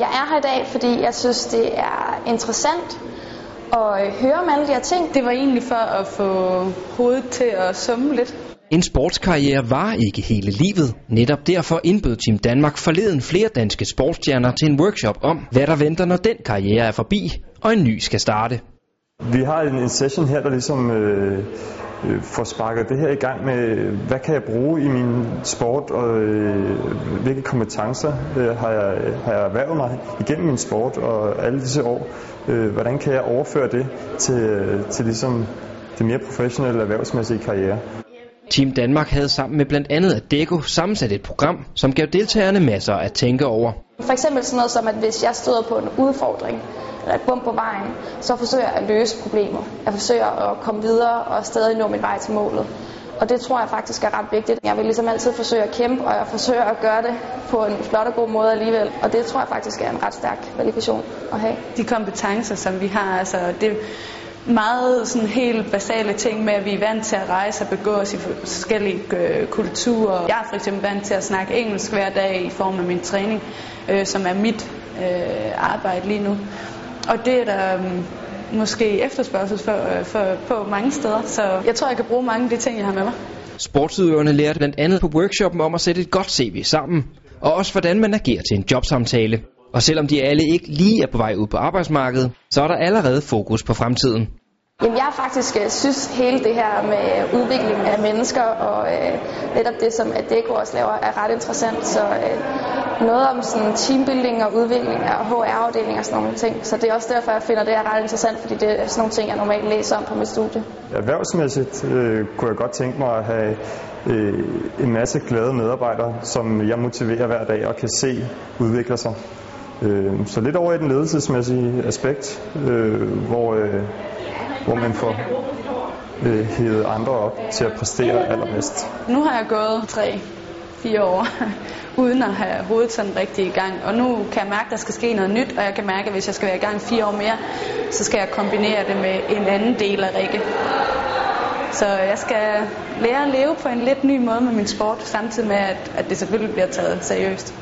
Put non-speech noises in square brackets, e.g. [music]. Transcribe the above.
Jeg er her i dag, fordi jeg synes, det er interessant at høre om alle de her ting. Det var egentlig for at få hovedet til at summe lidt. En sportskarriere var ikke hele livet. Netop derfor indbød Team Danmark forleden flere danske sportsstjerner til en workshop om, hvad der venter, når den karriere er forbi, og en ny skal starte. Vi har en, en session her, der ligesom øh, øh, får sparket det her i gang med, hvad kan jeg bruge i min sport, og øh, hvilke kompetencer øh, har, jeg, har jeg erhvervet mig igennem min sport og alle disse år. Øh, hvordan kan jeg overføre det til, øh, til ligesom det mere professionelle erhvervsmæssige karriere. Team Danmark havde sammen med blandt andet Adecco sammensat et program, som gav deltagerne masser at tænke over. For eksempel sådan noget som, at hvis jeg støder på en udfordring, eller et bump på vejen, så forsøger jeg at løse problemer. Jeg forsøger at komme videre og stadig nå min vej til målet. Og det tror jeg faktisk er ret vigtigt. Jeg vil ligesom altid forsøge at kæmpe, og jeg forsøger at gøre det på en flot og god måde alligevel. Og det tror jeg faktisk er en ret stærk kvalifikation at have. De kompetencer, som vi har, altså det, meget sådan helt basale ting med, at vi er vant til at rejse og begå os i forskellige øh, kulturer. Jeg er for eksempel vant til at snakke engelsk hver dag i form af min træning, øh, som er mit øh, arbejde lige nu. Og det er der øh, måske efterspørgsel for, øh, for, på mange steder, så jeg tror, jeg kan bruge mange af de ting, jeg har med mig. Sportsudøverne lærte blandt andet på workshoppen om at sætte et godt CV sammen, og også hvordan man agerer til en jobsamtale. Og selvom de alle ikke lige er på vej ud på arbejdsmarkedet, så er der allerede fokus på fremtiden. Jamen, jeg faktisk uh, synes hele det her med udvikling af mennesker og uh, netop det, som Adecco også laver, er ret interessant. Så uh, noget om sådan teambuilding og udvikling af HR-afdeling og sådan nogle ting. Så det er også derfor, jeg finder det her ret interessant, fordi det er sådan nogle ting, jeg normalt læser om på mit studie. Erhvervsmæssigt øh, kunne jeg godt tænke mig at have øh, en masse glade medarbejdere, som jeg motiverer hver dag og kan se udvikle sig. Øh, så lidt over i den ledelsesmæssige aspekt, øh, hvor, øh, hvor man får øh, hævet andre op til at præstere allermest. Nu har jeg gået tre, fire år [laughs] uden at have hovedet sådan rigtig i gang. Og nu kan jeg mærke, at der skal ske noget nyt, og jeg kan mærke, at hvis jeg skal være i gang fire år mere, så skal jeg kombinere det med en anden del af Rikke. Så jeg skal lære at leve på en lidt ny måde med min sport, samtidig med, at, at det selvfølgelig bliver taget seriøst.